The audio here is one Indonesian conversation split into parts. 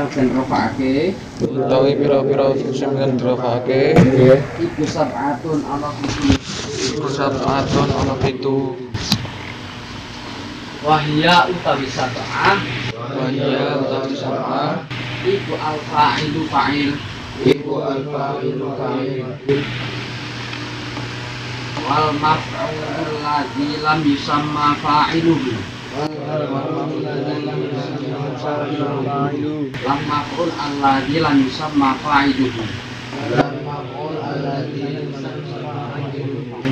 kang den rofake utawi pira-pira fisim kang dirofake iku sab'atun ana pitu. Iku sab'atun ana pitu. Wahya utawi sab'ah. Wahya utawi sab'ah. Iku al fa'ilu fa'il. Iku al-fa'ilu fa'il. Wal maf'ul ladzi lam yusamma fa'iluhu lam maf'ul alladzi lam yusamma fa'iluhu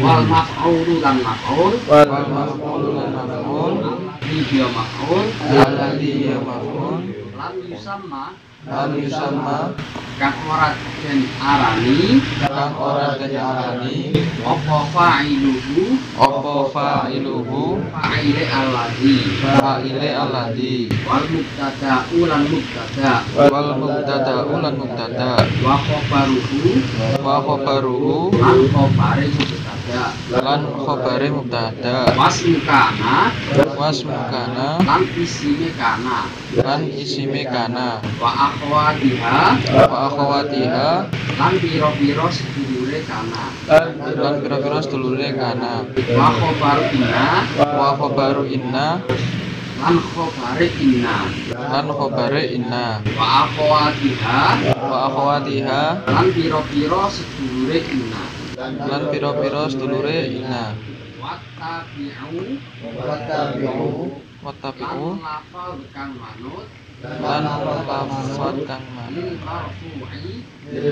wal maf'ulu lan maf'ul wal maf'ul lan maf'ul alladzi dia maf'ul alladzi maf'ul lam yusamma lam yusamma kang ora den arani kang ora diarani apa fa'iluhu? Apa fa'iluhu? Fa'ile alladzi fa'ile alladzi wal mubtada ulan mubtada. Wal mubtada ulan mubtada. Wa khabaruhu. Wa khabaruhu. Lan khabare mubtada lan khabare mubtada wasmu kana wasmu kana lan isime kana. Lan isime kana. Wa akhwatiha. Wa akhawatiha lan piro-piro sedulure kana. Lan pira-pira sedulure kana. Wa khabaru inna. Wa khabaru inna. Lan khabare inna. Lan khabare inna. Wa akhwatiha. Wa akhawatiha lan piro-piro sedulure inna lan pira-pira sedulure inna wattabi'u wattabi'u lan lafal kang manut. Lan lafat kang lil manut marfu'i. Lil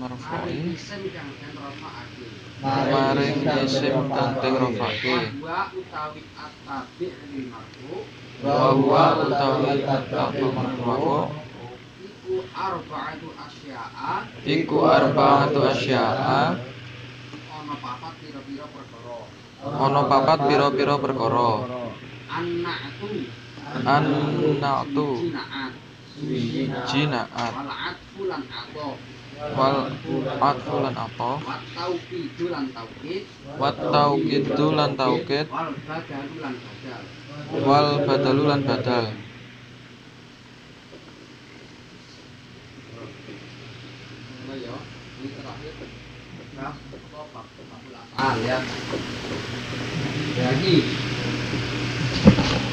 marfu'i. Isim kang den rafa'ake. Maring isim kang wa utawi huwa iku arba'atu asya'a. Iku arba'atu asya'a. Ana papat pira-pira perkara. Ana papat pira-pira perkara. Anna'tu. Annatu. Jina'at wal 'atfu lan 'ataf wal atfu lan wat tauqidu lan tauqid. Wat tauqidu lan tauqid. Wal badalu lan badal. Wal badalu lan badal ya. Ini terakhir. Nah, Ah, lihat. Lagi.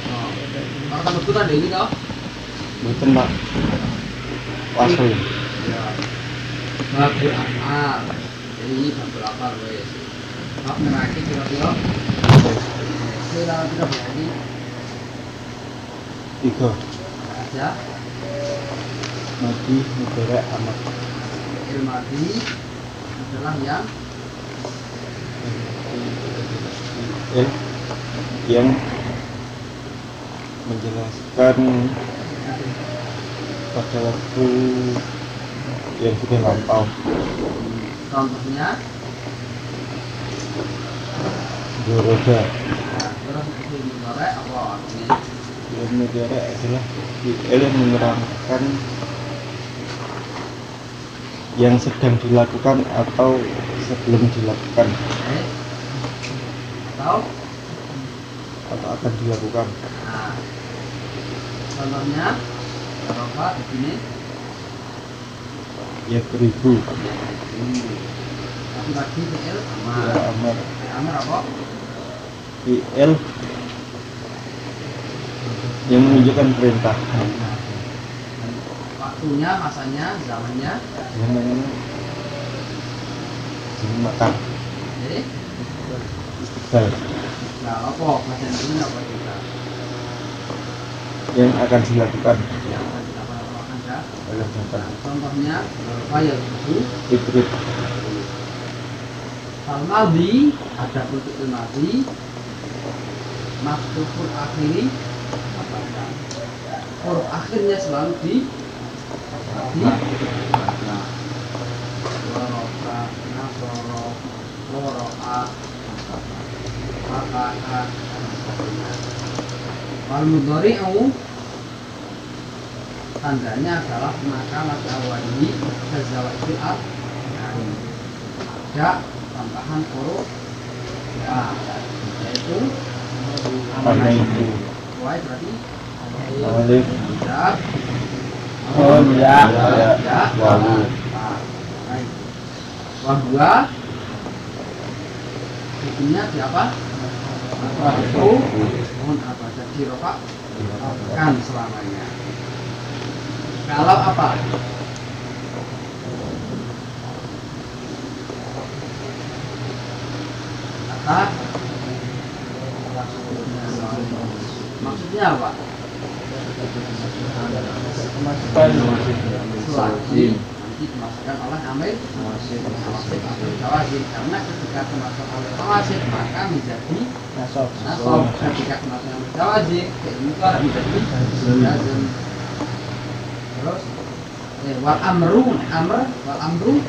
Oh. Orang tambah kutan deh ini kau. Mboten, Pak. Wasel. Ya. Babu amal. Ini babu amal wes. Bab terakhir kira-kira. Kira kita berani Tiga. aja Mati mudorek amat. Ilmadi adalah yang Eh, yang menjelaskan pada waktu yang sudah lampau. contohnya. Doroda. Mudorek adalah fi'il yang menerangkan yang sedang dilakukan atau sebelum dilakukan? Atau atau akan dilakukan? Nah contohnya apa di sini. Ya beribu. Tapi lagi fi'il ya amar. Amar amar apa? Fi'il yang menunjukkan perintah waktunya masanya zamannya. Namanya jangan makan jadi istiqbal nah apa bahasa ini apa kita. Yang akan dilakukan. Yang akan ya. Oleh nah, contohnya fayal itu. Ibrit Al-Madi ada bentuk al-Madi Maksudul akhiri apa? Huruf akhirnya selalu di Wal mudhari'u tandanya adalah maka maka wajib tazawajul al ada tambahan huruf a yaitu karena itu wai berarti Alif. Oh, ya. Wawu. Wahwa hukumnya siapa? Itu mohon apa jadi rofa kan selamanya. Kalau apa? Kata maksudnya apa? Selagi nanti dimasukkan oleh amil jawazib karena ketika dimasukkan oleh nawasib maka menjadi Nasab. nasab ketika dimasukkan oleh kayak ini itu menjadi jazm terus eh, wal amru amr wal amru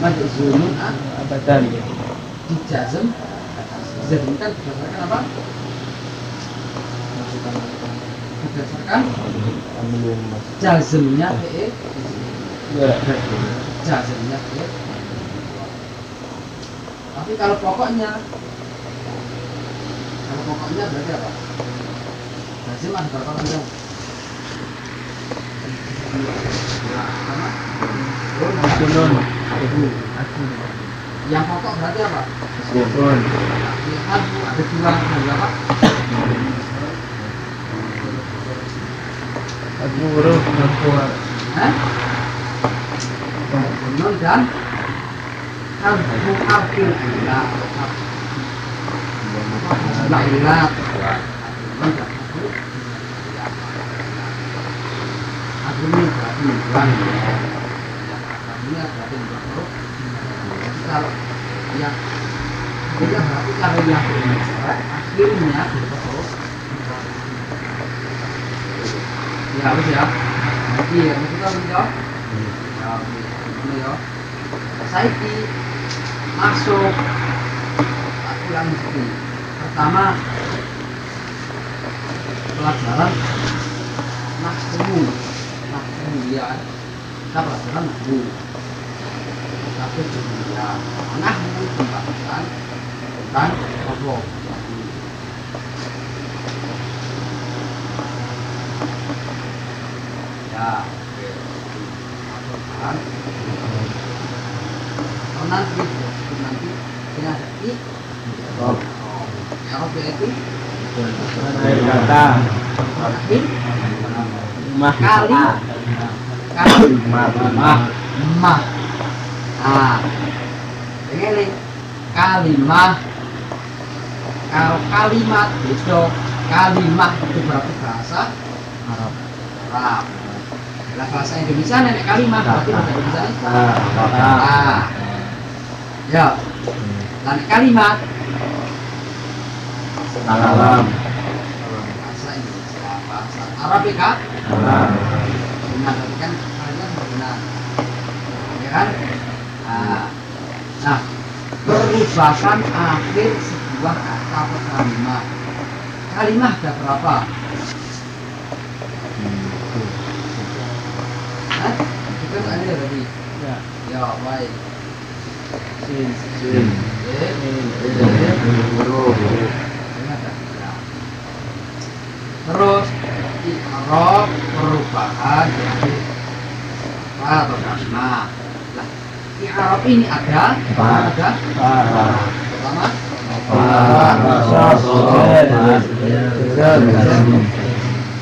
majzunun ah Abadan. di jazm dijazmkan berdasarkan apa berdasarkan jazmnya fi'il jazmnya fi'il tapi kalau pokoknya kalau pokoknya berarti apa jazm ada berapa panjang yang pokok berarti apa lihat ada dua ada berapa Aku huruf Nakuar. Hah? Nun dan harfu harfil ilah Ilah. Harfu ini berarti yang yang Akhirnya berubah huruf Ya harus ya Nanti ya, tahu menjawab Ya, ini ya Saiki masuk aku mesti pertama pelajaran nahwu nahwu ya kita pelajaran nahwu tapi dunia nahwu pembahasan tentang apa ya. Oh, nanti nanti ini ada i Rob. ya Rob yaitu Air kata. i Mah. kali kali Mah. mah ah ini kalimah kalau kalimat itu kalimah itu berarti bahasa Arab. Arab Nah, bahasa Indonesia nenek kalimah berarti bahasa Indonesia Ah. ah ya. Dan kalimat Salam. bahasa Indonesia bahasa Arabika Salam. benar berarti kan kalian benar. Ya kan? Nah, nah perubahan akhir sebuah kata atau kalimat kalimat ada berapa kan Ya. ya baik. Eh, eh, ya? Ya. Terus i'rab perubahan dari atau kalimat. Lah, i'rab ini ada ada Ah. pertama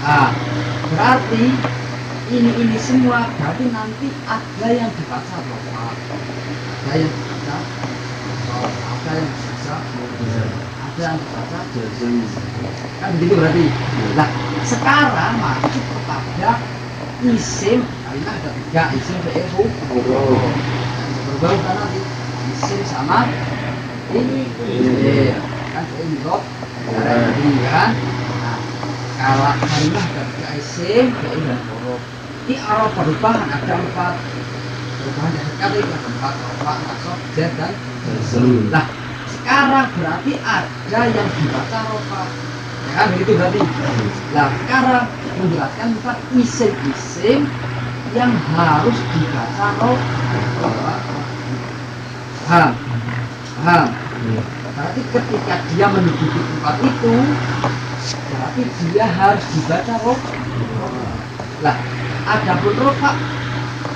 ah berarti ini ini semua berarti nanti ada yang dibaca rofa ada yang dibaca rof, ada yang dibaca ada yang dibaca kan begitu berarti. Lah sekarang masuk kepada isim kalimat ada tiga isim fi'il huruf berbau kan nanti. Isim sama ini. Iya. kan fi'il huruf ada ini kan? Nah, kalau kalimat ada tiga isim fi'il dan huruf di arah perubahan ada empat perubahan dari kata ada empat rofa nasab jar dan Nah, sekarang berarti ada yang dibaca rofa. Ya kan begitu berarti. Nah, sekarang menjelaskan tentang isim-isim yang harus dibaca rofa. Paham? Paham? Berarti ketika dia menduduki tempat itu, berarti dia harus dibaca roh lah adapun rofa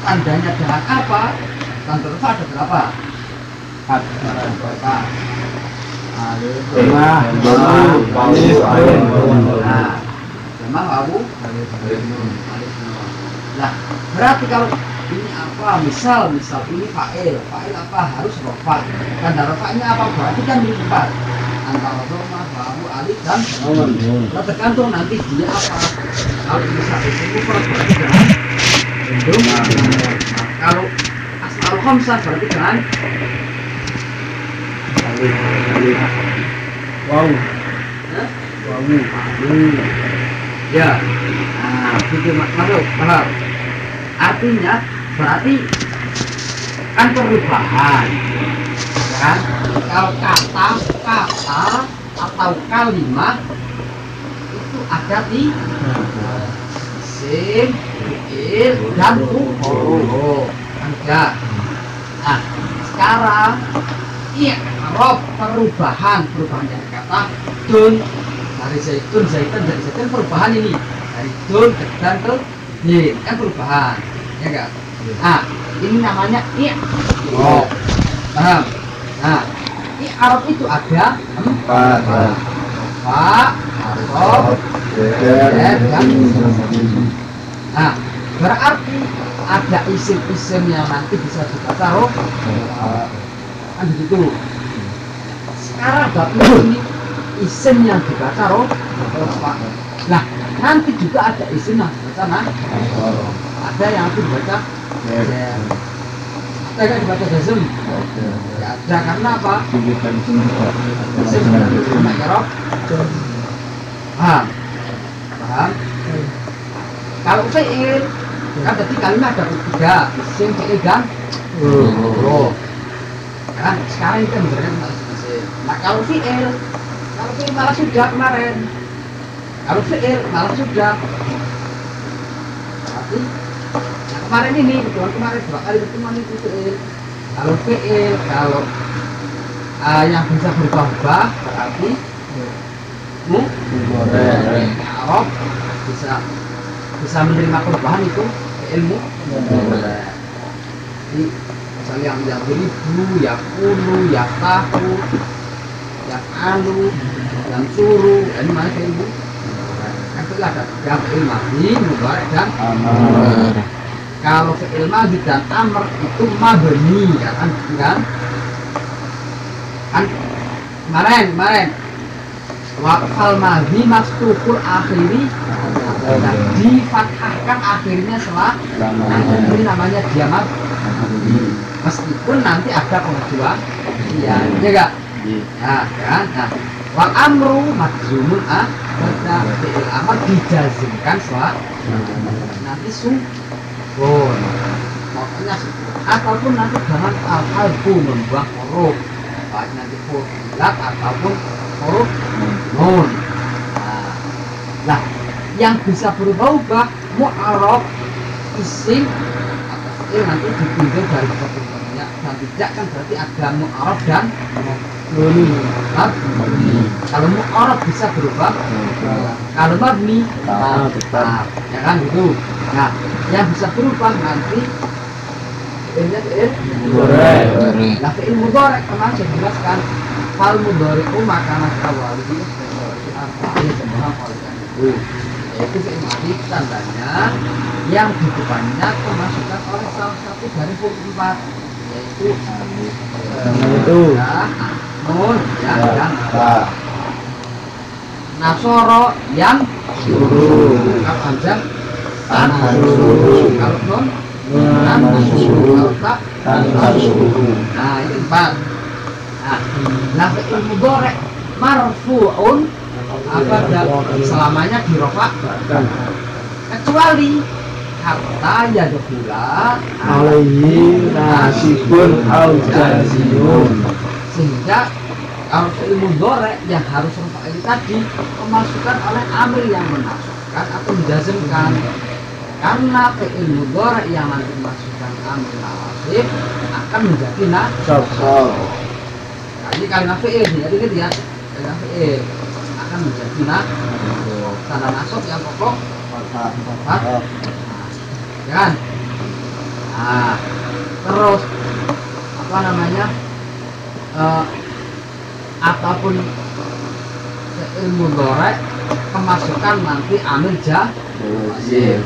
tandanya dengan apa tanda rofa ada berapa ada berapa alif Lemah, lemah, alif, alif, nah lemah wawu alif nun. Nah, berarti kalau ini apa? Misal, misal ini fa'il. Fa'il apa? Harus rofa. Tanda rofanya apa? Berarti kan ini empat. Antara roma, wawu, alif, dan. Nah, tergantung nanti dia apa. Kalau misal itu mufrad berarti dengan mendung. Nah, kalau asal khamsah berarti dengan. Wow, wow. Ya. Nah, Mas. Masuk, paham? Artinya berarti kan perubahan. Kan? Kalau kata, kata atau kalimat itu ada di isim, fiil, dan huruf. Ada. Nah, sekarang iya, rob perubahan, perubahan yang kata dun dari zaitun zaitun dari zaitun perubahan ini dari dun ke dan ke din kan perubahan ya enggak ah ini namanya i oh paham nah i arab itu ada Empat, pak arab. Dan dan nah berarti ada isim-isim yang nanti bisa dibaca roh kan begitu. Sekarang bapak ini isim yang dibaca roh. Nah, nanti juga ada isim yang dibaca nah, ada yang dibaca zer. Yang dibaca jazm. Ya, ada karena apa? Sama ya roh. Paham? Paham? Kalau fi'il kan tadi kalimat ada tiga isim fi'il dan roh. Kan sekarang itu berbeda isim. Nah kalau fi'il kalau fi'il malah sudah kemarin kalau fi'il malah sudah nah kemarin ini pertemuan kemarin dua kali pertemuan itu kalau fi'il kalau ah, yang bisa berubah-ubah berarti mu Arab bisa bisa menerima perubahan itu ilmu jadi misalnya yang yang beribu ya kulu ya tahu yang alu yang suruh ini mana ilmu kan itu ada yang ilmahi mubarak dan kalau fi'il madhi dan amr itu mabni ya kan? Kan kan? Kemarin kemarin. Wakal madhi mastukul akhiri. Nah, difathahkan akhirnya setelah ini namanya dia meskipun nanti ada pengecualian iya ya enggak? Nah kan nah wal amru majzumun ah. Fi'il amr dijazmkan setelah nanti sukun makanya ataupun nanti dengan al alfu membuang huruf baik nanti ilat ataupun huruf nun nah, yang bisa berubah-ubah mu'arab isim atau nanti ditinjau dari ketentuannya dan tidak kan berarti ada mu'arab dan mabni kalau mu'arab bisa berubah kalau mabni tetap ya kan gitu. Nah yang bisa berubah nanti fi'ilnya fi'il Mudhari'. nah fi'il mudhari kemarin saya jelaskan. Hal mudhari maka mas awal ini apa semua itu. Yaitu fi'il madi tandanya yang di depannya kemasukan oleh salah satu dari huruf empat yaitu Sama itu. Ya nun ya. Ya, tak. nasoro yang Suruh. kalau hamzah tak. Nah, empat. Nah, nah mudhari marfu'un. Apa dan selamanya dirofa kecuali ya dahula Alaihi nasibun au jazimun. Sehingga kalau fi'il mudhari yang harus ini tadi kemasukan oleh amil yang menafsirkan atau menjazmkan. Karena fi'il mudhari yang nanti memasukkan amil nawasib akan menjadi nasab. Nah, ini kalimat fi'il jadi lihat kalimat fi'il akan menjadi nah tanda nasab yang pokok Fat. ya kan? Nah terus apa namanya eh, apa pun ilmu dorek kemasukan nanti amil jah. Iya.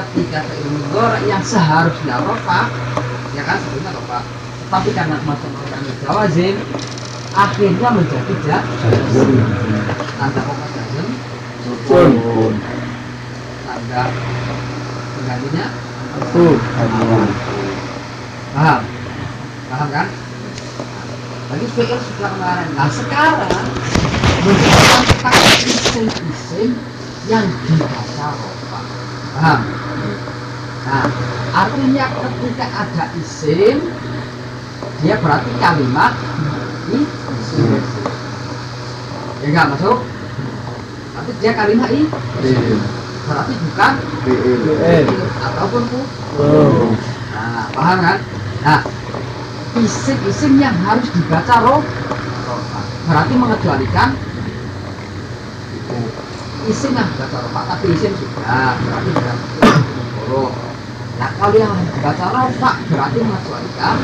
ketika ke ilmu dorek yang seharusnya rofa ya kan sebetulnya rofa. Tapi karena masuk ke amil jawazim akhirnya menjadi jah. Tanda pokok jazm Pun. tanda penggantinya? Pun. paham? Paham kan lagi pikir sudah kemarin nah sekarang menjelaskan tentang isim-isim yang dibaca rofa paham? Nah artinya ketika ada isim dia berarti kalimat isim. Ya enggak masuk? Tapi dia kalimat i berarti bukan ataupun fu Oh. Nah, paham kan? Nah, isim-isim yang harus dibaca roh. Berarti mengecualikan isim yang dibaca roh. Tapi isim sudah berarti bukan roh. Nah, kalau yang dibaca roh berarti mengecualikan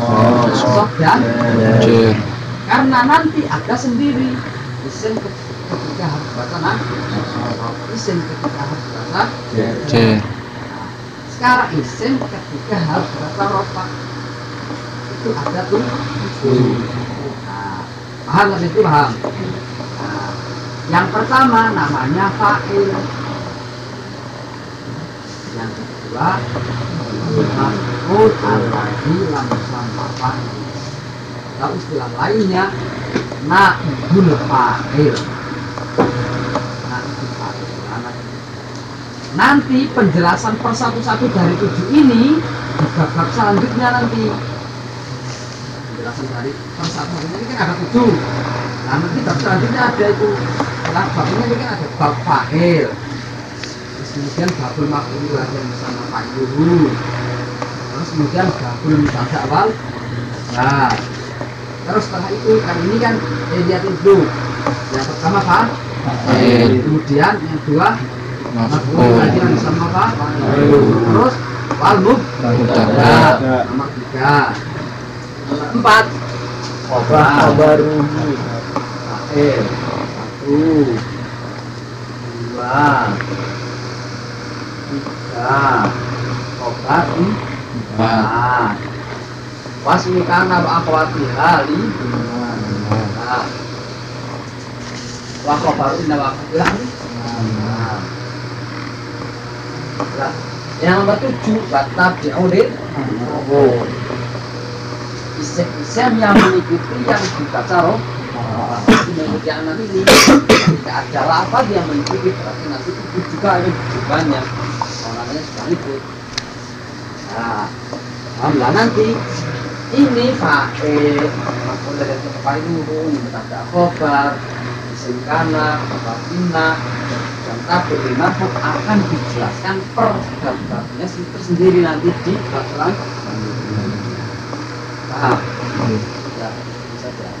Oh, nasab dan karena nanti ada sendiri. Isim ke- ketika harus dibaca nah isim ketika harus dibaca Jer. sekarang isim ketika harus dibaca rofa itu ada tuh nah, paham nggak itu paham. Nah, yang pertama namanya fa'il. Yang kedua maf'ul alladhi lam yusamma fa'il atau istilah lainnya naibul fa'il. Nanti penjelasan per satu-satu dari tujuh ini di bab selanjutnya nanti penjelasan dari per satu-satunya ini kan ada tujuh nah nanti bab selanjutnya ada itu. Setelah bab ini ini kan ada bab fa'il. Terus kemudian babul maf'ul yang bersama fa'iluhu terus kemudian babul mutaja awal nah terus setelah itu kan ini kan eh, lihat itu. Yang pertama apa Fa'il. kemudian yang kedua Maf'ul. Maf'ul. lagi yang sama apa? Terus wal mub Mubtada. nomor tiga empat. Khobar khobaruhu. Fa'il satu. Dua. Tiga. Khobar empat. Wasmi kana wa akhwati hali nah. Wa khobar inna yang nomor tujuh batab diaudit isim-isim yang mengikuti yang dibaca roh kemudian nanti ini. Ketika ada lafaz yang mengikuti berarti nanti itu juga ada hubungannya orangnya ikut nah alhamdulillah nanti ini fa'il makul dari tempat itu ada khobar isim kana khobar inna dan tabi marfu akan dijelaskan per bab-babnya tersendiri nanti di bab paham. Ya? Bisa ya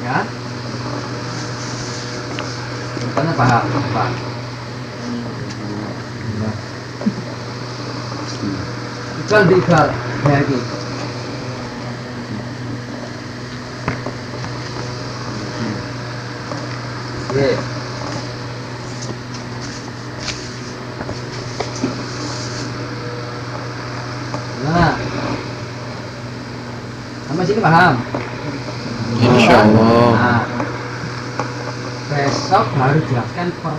ya Bukannya paham paham Iqbal di Iqbal lagi Ye. Nah, sampai sini paham? Insya Allah. Nah, besok baru jelaskan per,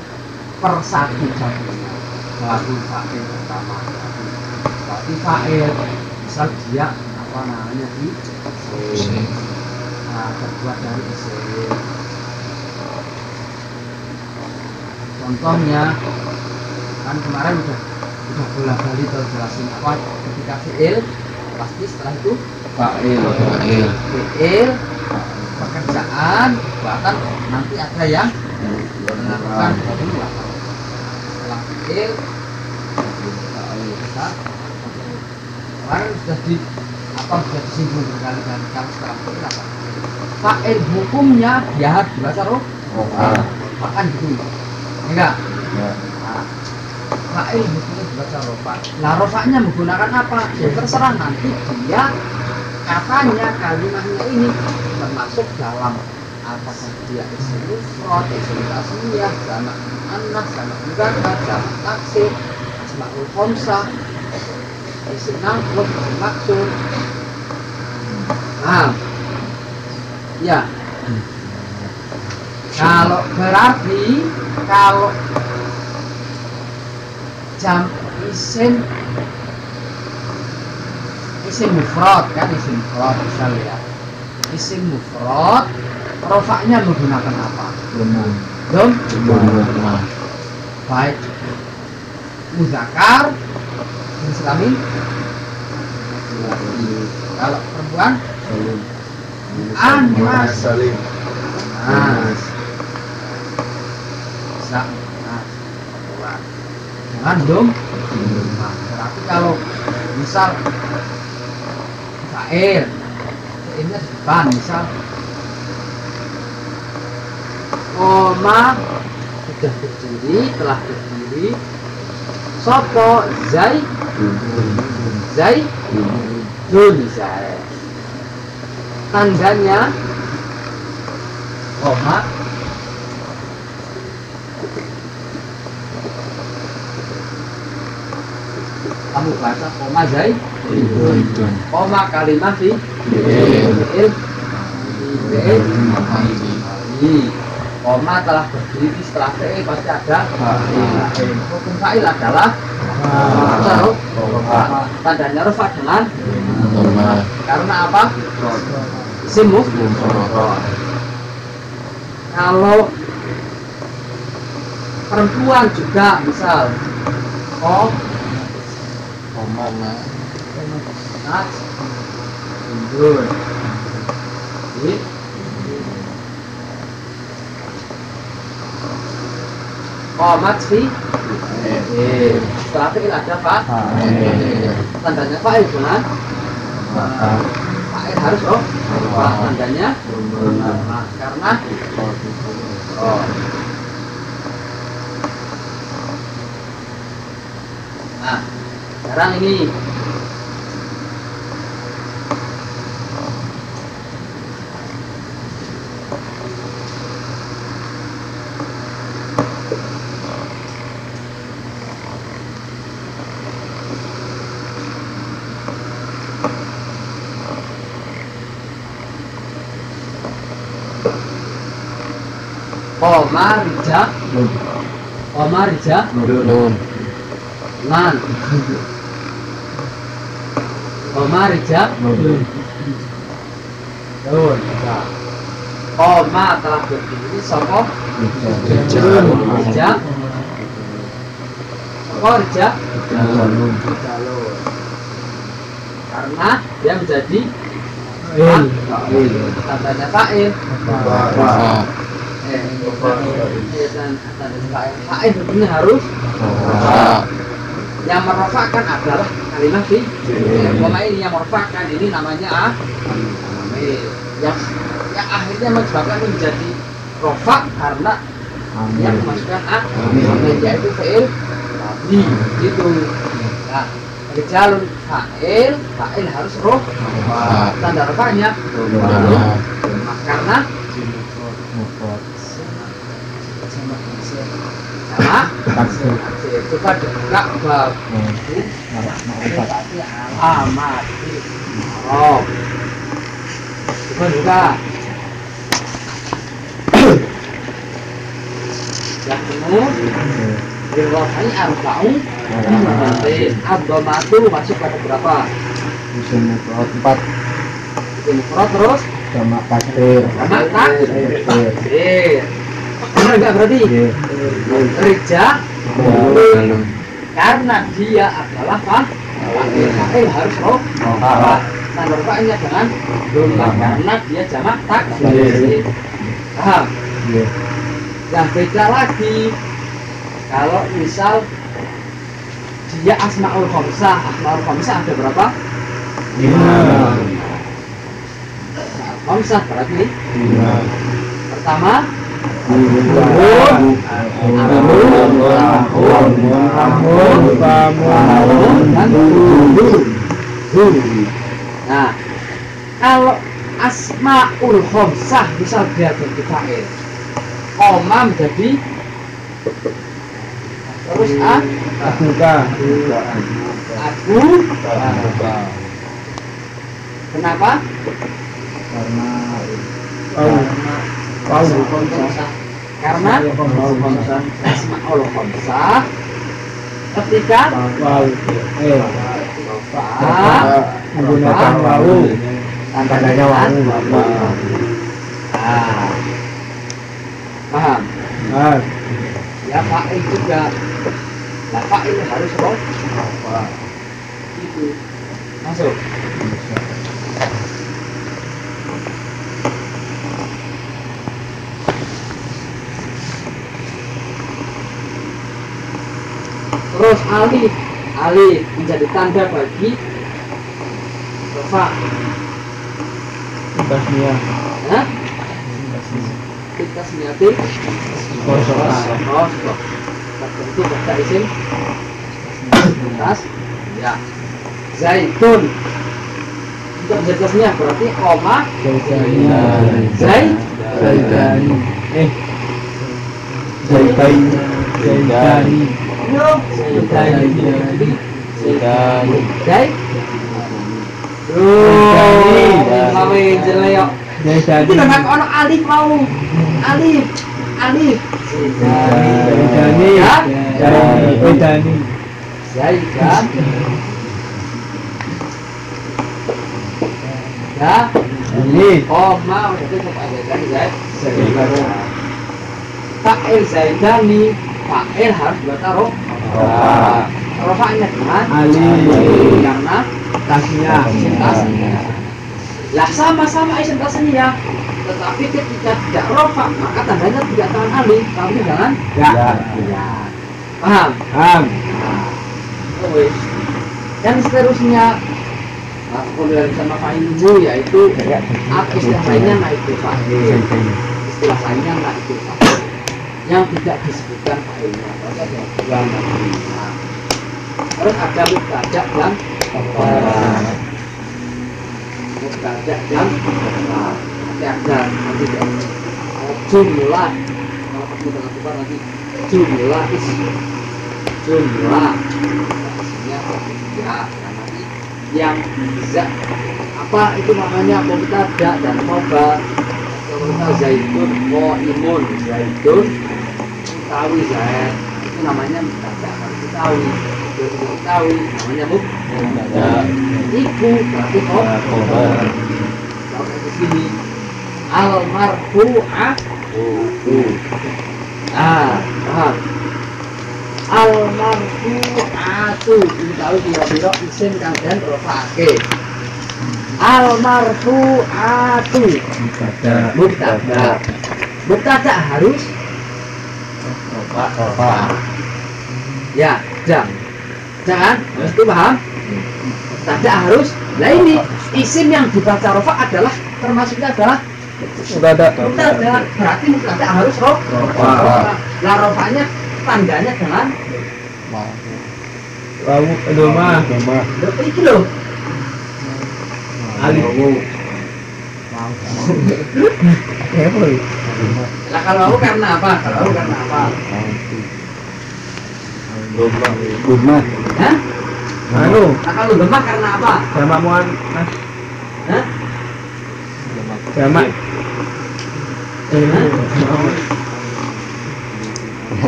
per satu satunya baru fa'il pertama tapi fa'il misal dia apa namanya di Isim. nah, terbuat dari isim contohnya kan kemarin udah udah bola balik tuh jelasin apa ketika fi'il pasti setelah itu Fa'il. Fa'il. fi'il pekerjaan. Bahkan nanti ada yang melakukan perbuatan setelah fi'il kemarin sudah di apa sudah disinggung berkali-kali. Kalau setelah fi'il apa? Fa'il hukumnya dia harus dibaca roh Ah. bahkan gitu enggak? Ya. Nah, fa'il hukumnya dibaca rofa nah rofanya menggunakan apa? Ya terserah nanti dia katanya kalimatnya ini termasuk dalam apakah dia isim mufrad, isim tasniyah, jamak muannas, jamak mudzakkar, jamak taksir, asmaul khamsah, isim nafkh, isim maksud. Paham? Ya. Kalau berarti kalau jam isim isim mufrad kan isim mufrad misal ya. Isim mufrad rofaknya menggunakan apa? Lemah. dom? Baik. Muzakar jenis kelamin kalau perempuan? Anas Salim. anas jangan dom. Nah, berarti kalau misal Fair ini depan misal Oma sudah berdiri telah berdiri. Sopo Zai? Zai Dun Zai. Tandanya Oma. Kamu baca koma Zai koma kalimat fi fi'il. Fi'il. Koma telah berdiri setelah fi'il pasti ada hukum fa'il adalah roh tandanya rofa dengan karena apa? Isim kalau perempuan juga misal oh Nas Undur Di Komat fi Setelah fi'il ada fa Tandanya fa'il dengan Fa'il harus oh Fa Tandanya Karena Oh Nah Sekarang ini Koma rija Koma rija Man Koma rija Dun Koma telah berdiri Soko Rija Soko rija Jalur Karena dia menjadi Il. Fa'il. Tandanya fa'il Fa'il Fa'il hukumnya harus yang merofakkan adalah kalimat fi Koma ini yang merofakkan ini namanya ah yang yang akhirnya menyebabkan menjadi rofak karena yang memasukkan ah yaitu fi'il tadi itu nah Rijalun fa'il, fa'il harus roh. Tanda rofaknya karena sama Taksir. coba buka bab amat oh coba buka yang penuh Dirwafai arba'un Abdomatu masuk pada berapa? Isim mufrad empat. Mufrad terus Jamak takdir. Sama tak? Takdir. Benar nggak berarti? Iya. Rija Karena dia adalah? Fa'il Fa'il harus roh Roh. Tanda rofaknya dengan Domba Karena dia jamak tak Iya. Paham? Iya. Yang beda lagi Kalau misal Dia asma'ul khamsah Asma'ul khamsah ada berapa? Lima. Khamsah berarti Lima. pertama Dan. Nah, kalau asmaul khamsah misal dia jadi fa'il. Koma menjadi terus a Buka. aku kenapa? Pau. Pau. Karena asmaul khamsah ketika. Eh. fa Menggunakan wau. Tandanya wau. Ah. Paham? Ah. Ya fa'il juga. Nah, fa'il harus roh. Itu. Masuk. Terus alif, alif menjadi tanda bagi rofa. Tasnia. Hah? Kosong. kosong. Tertentu pada isim atas ya zaitun untuk jelasnya berarti koma Zai- Zaidani. Eh. Zaidani. Zaidani. Lho nek ono alif mau. Alif. Alif. Zaidani. Ya. Zaidani. Zaidan. Ya. Ini. Oh, mau itu kok Zaidan Zaid. Fa'il Zaidani. Fa'il harus bertaruh. Rofa'nya dengan Ali. karena tasnya. Lah sama-sama isim tasnya. Tetapi ketika tidak rofa maka tandanya tidak tangan alif, tapi jangan Ya. ya. Paham? Am. Oh, wis. Dan seterusnya aku bilang sama fa'ilmu yaitu istilah lainnya naiku fa'il istilah lainnya naiku fa'il yang tidak disebutkan dua nama terus ada mubtada dan khabar mubtada dan khabar nanti jumlah. Kalau kamu dengan khabar nanti jumlah isi. Jumlah. Isinya ya nanti yang bisa. Apa itu namanya? Mubtada dan khabar Contohnya zaitun imun zaitun utawi zaid itu namanya diketahui Kalau tidak diketahui namanya mubtada iku berarti khabar kalau di sini al marfu'ah ah paham ini tahu kira-kira isim kang den rofake al marfu'atu Pada. mubtada mubtada harus ya jam jangan itu paham mubtada harus nah ini isim yang dibaca rofa adalah termasuknya adalah Sudah ada. mubtada berarti mubtada harus rof Rofa. lah rofanya tandanya dengan Kamu Doma. Doma. Loh, iki loh Alif. Boy. lah kalau aku karena apa kalau aku karena apa Guma. Hah? Anu, Nah kalau lemah karena apa? sama muan. Hah? sama.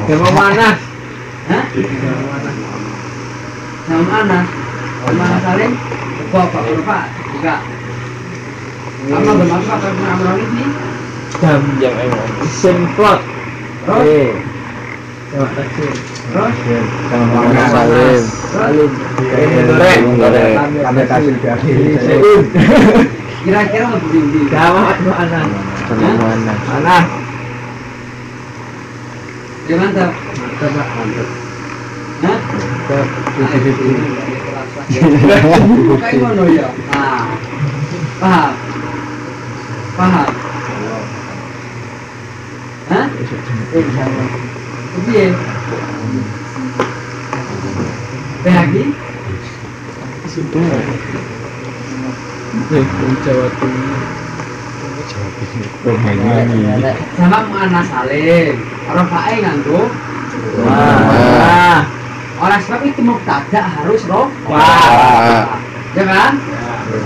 Sama mana? Hah? Sama mana? Sama mana saling? Bapak, bapak, juga. Apa pernah ini? Jam yang emang. Terus? Eh. Terima kasih. Terus? Salim. Salim. Ini goreng. Goreng. Kami kasih dari Seun. Kira-kira mau beli? Coba mantap. Hah? Ke Kayak ngono ya. Nah, paham. Paham Hah? Piye? Lagi? Jawa Timur Rohani Sama mana salim. Nganggo Wah. Orang sebab itu mubtada harus roh. Wah. Ya kan?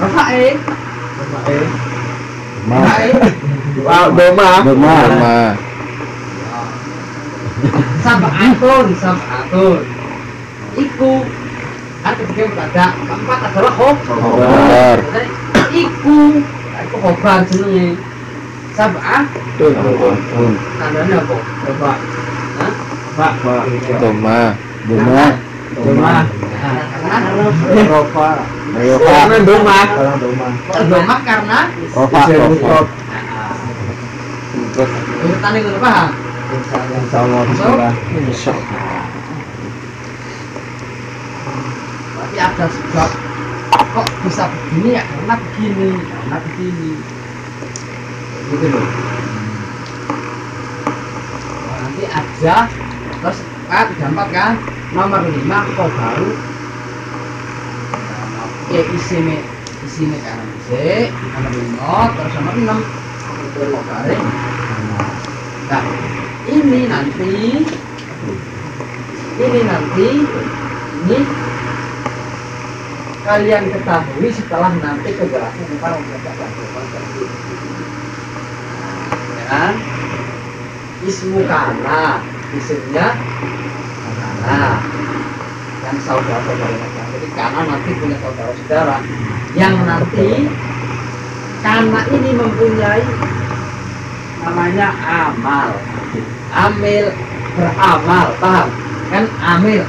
Rofae. Ma. Fae. Wow, doma. Doma. Sama. Sab'atun, sab'atun. Iku ketika mubtada keempat adalah khob. Khobar. Iku, iku khobar jenenge. Sab'ah tandanya apa? Coba. Hah? Pak. Pak. Doma. Doma. Doma. Nah, karena Rofa. Rofa. Jangan doma. Orang karena. Rofa. Terus urutannya gue paham. Insya Tapi ada sebab kok bisa begini ya karena begini, karena begini. Gitu loh. Nanti ada terus kan gampang kan nomor lima kok baru. Ya isime isime kanan C nomor lima terus nomor enam. Itu kok nah ini nanti ini nanti ini kalian ketahui setelah nanti kejelasan bukan mengerjakan ya kan? Ismu kana isimnya kana yang saudara saudara jadi kana nanti punya saudara saudara yang nanti kana ini mempunyai namanya amal. Amil beramal paham? Kan amil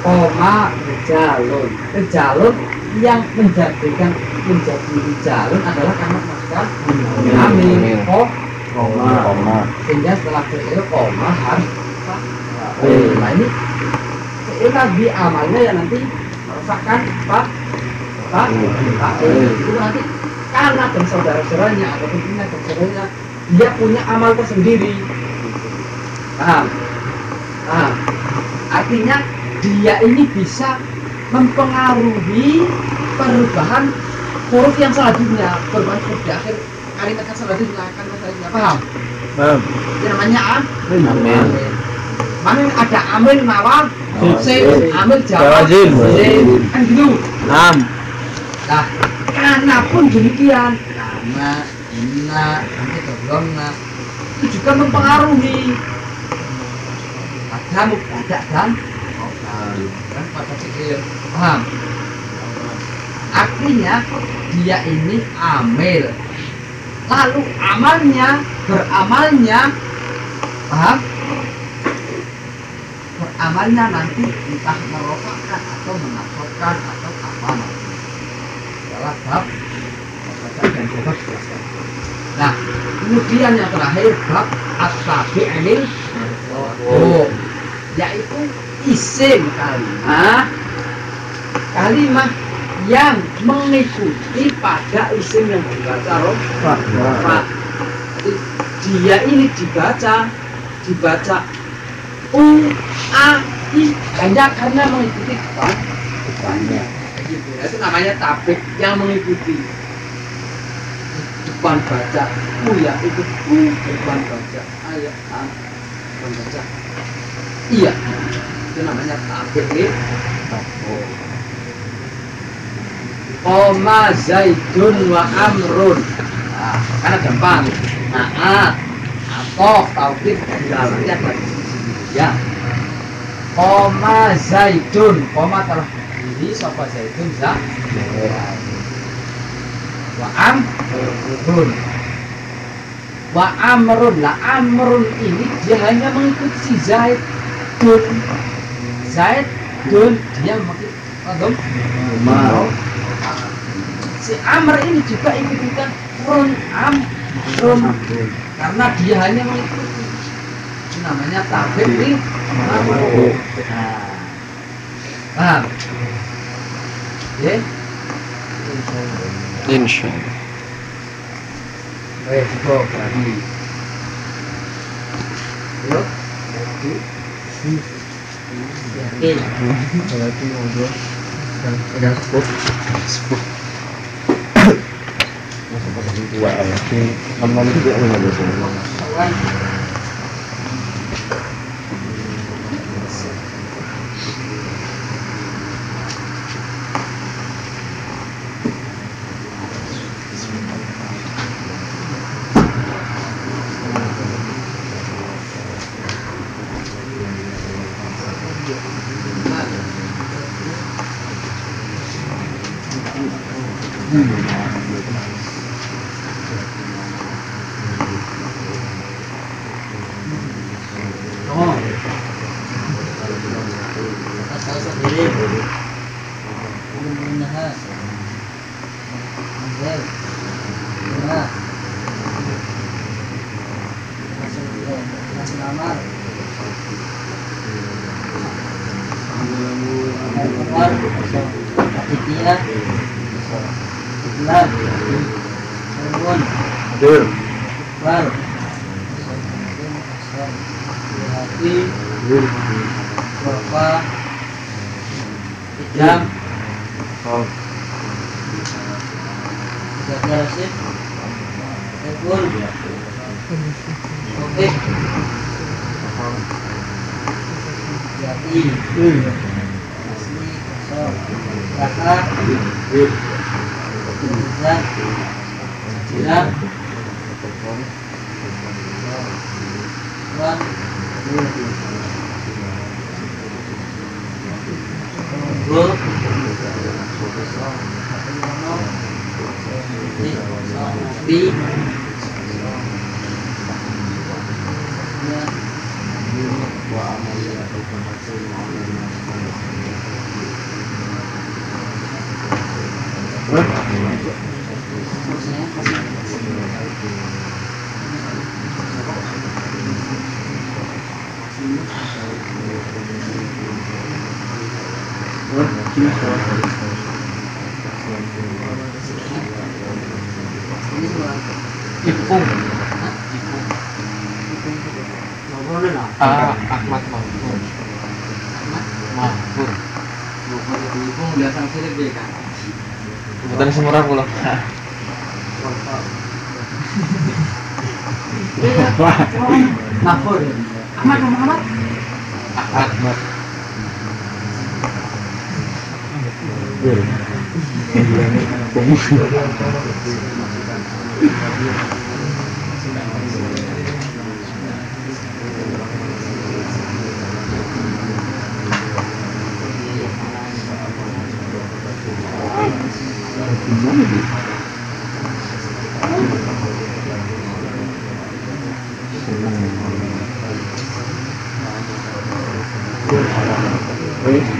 koma rejalun. Rejalun yang menjadikan menjadi rejalun adalah karena masukan amil Koma. Koma. sehingga setelah fi'il koma harus fi'il nah ini fi'il tadi amalnya ya nanti merupakan apa apa fa'il itu nanti karena dan saudara-saudaranya ataupun punya dan saudaranya dia punya amal tersendiri. Paham? Paham? Artinya dia ini bisa mempengaruhi perubahan huruf yang selanjutnya perubahan huruf di akhir kalimat yang selanjutnya kalimat selanjutnya. Paham? Paham. Namanya am Amin. Mana ada amil nawar sin amil Jawa jawab. Jin. sin kan gitu. Am. nah karena pun demikian. Karena inna nanti keblonna itu juga mempengaruhi. Pada mubtada dan khobar kan pada fikir paham artinya dia ini amil. Lalu amalnya beramalnya paham beramalnya nanti entah merokakan atau menafsirkan atau apa. Adalah bab. Dan nah kemudian yang terakhir bab at-tabi'il oh yaitu isim kalimat kalimat yang mengikuti pada isim yang dibaca roh dia ini dibaca dibaca u a i hanya karena mengikuti depan depannya itu namanya tabik yang mengikuti. Depan baca. U ya itu. U depan baca. A ya a depan baca. Iya. Itu namanya tabik ya. Koma Zaidun wa Amrun. Nah, karena gampang. Naat, atau nanti ada di sini ya. Koma Zaidun, koma telah berdiri sapa Zaidun za. Wa Amrun. Wa Amrun, lah Amrun ini dia hanya mengikuti si Zaidun. Zaidun dia mengikuti? Ma. si Amr ini juga ikut-ikutan run Amrun karena dia hanya mengikuti namanya tabik di nah, paham ya insya Allah. Eh, cukup lagi. Yuk, lagi. Yakin. Lagi ngobrol. Dan pegang seput. Seput. Masa pada dua ya. Ini juga nggak bisa. Kawan. Oh. Asal sendiri. Benar. Benar. Benar. Masuk ke masuk kamar. Air keluar. Panitia. Benar. Bangun. Adil. Keluar. Hati. Adil. Berapa? Jam. Oh. Jaga. Telepon. Oke. Jati. Asli. Kosong. Wan. Gol. Bi. Ini semua. Ipung. Ah, Ahmad Mahfur. Mahfur. Bukan itu ibu biasa kan. Bukan semurah pula. Mahfud. Ahmad Muhammad. Ahmad. Adil. Thank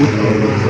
you.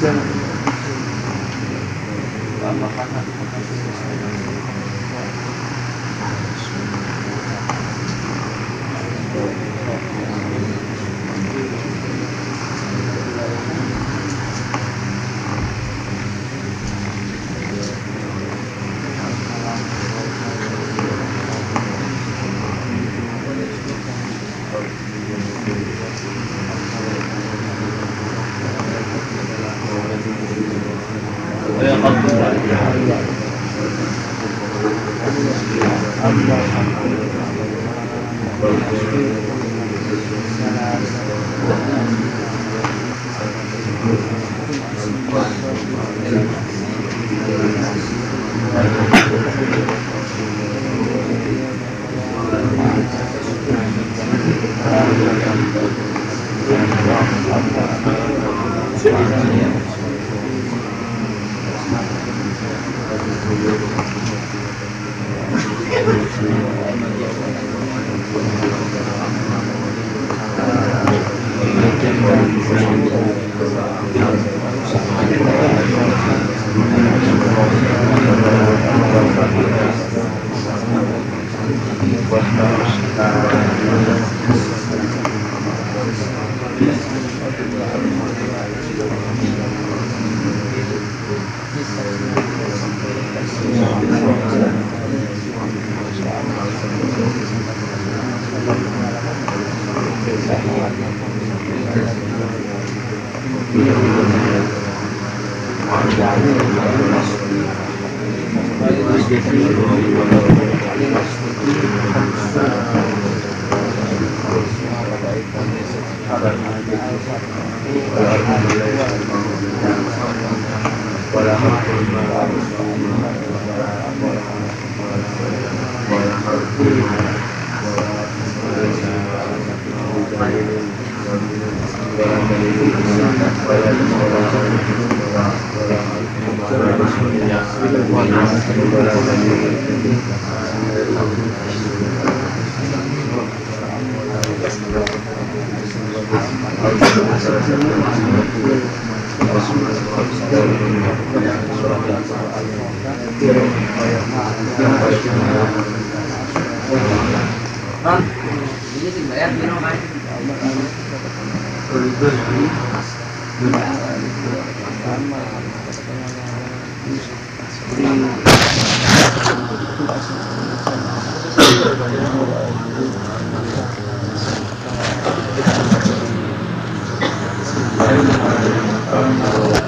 Jangan.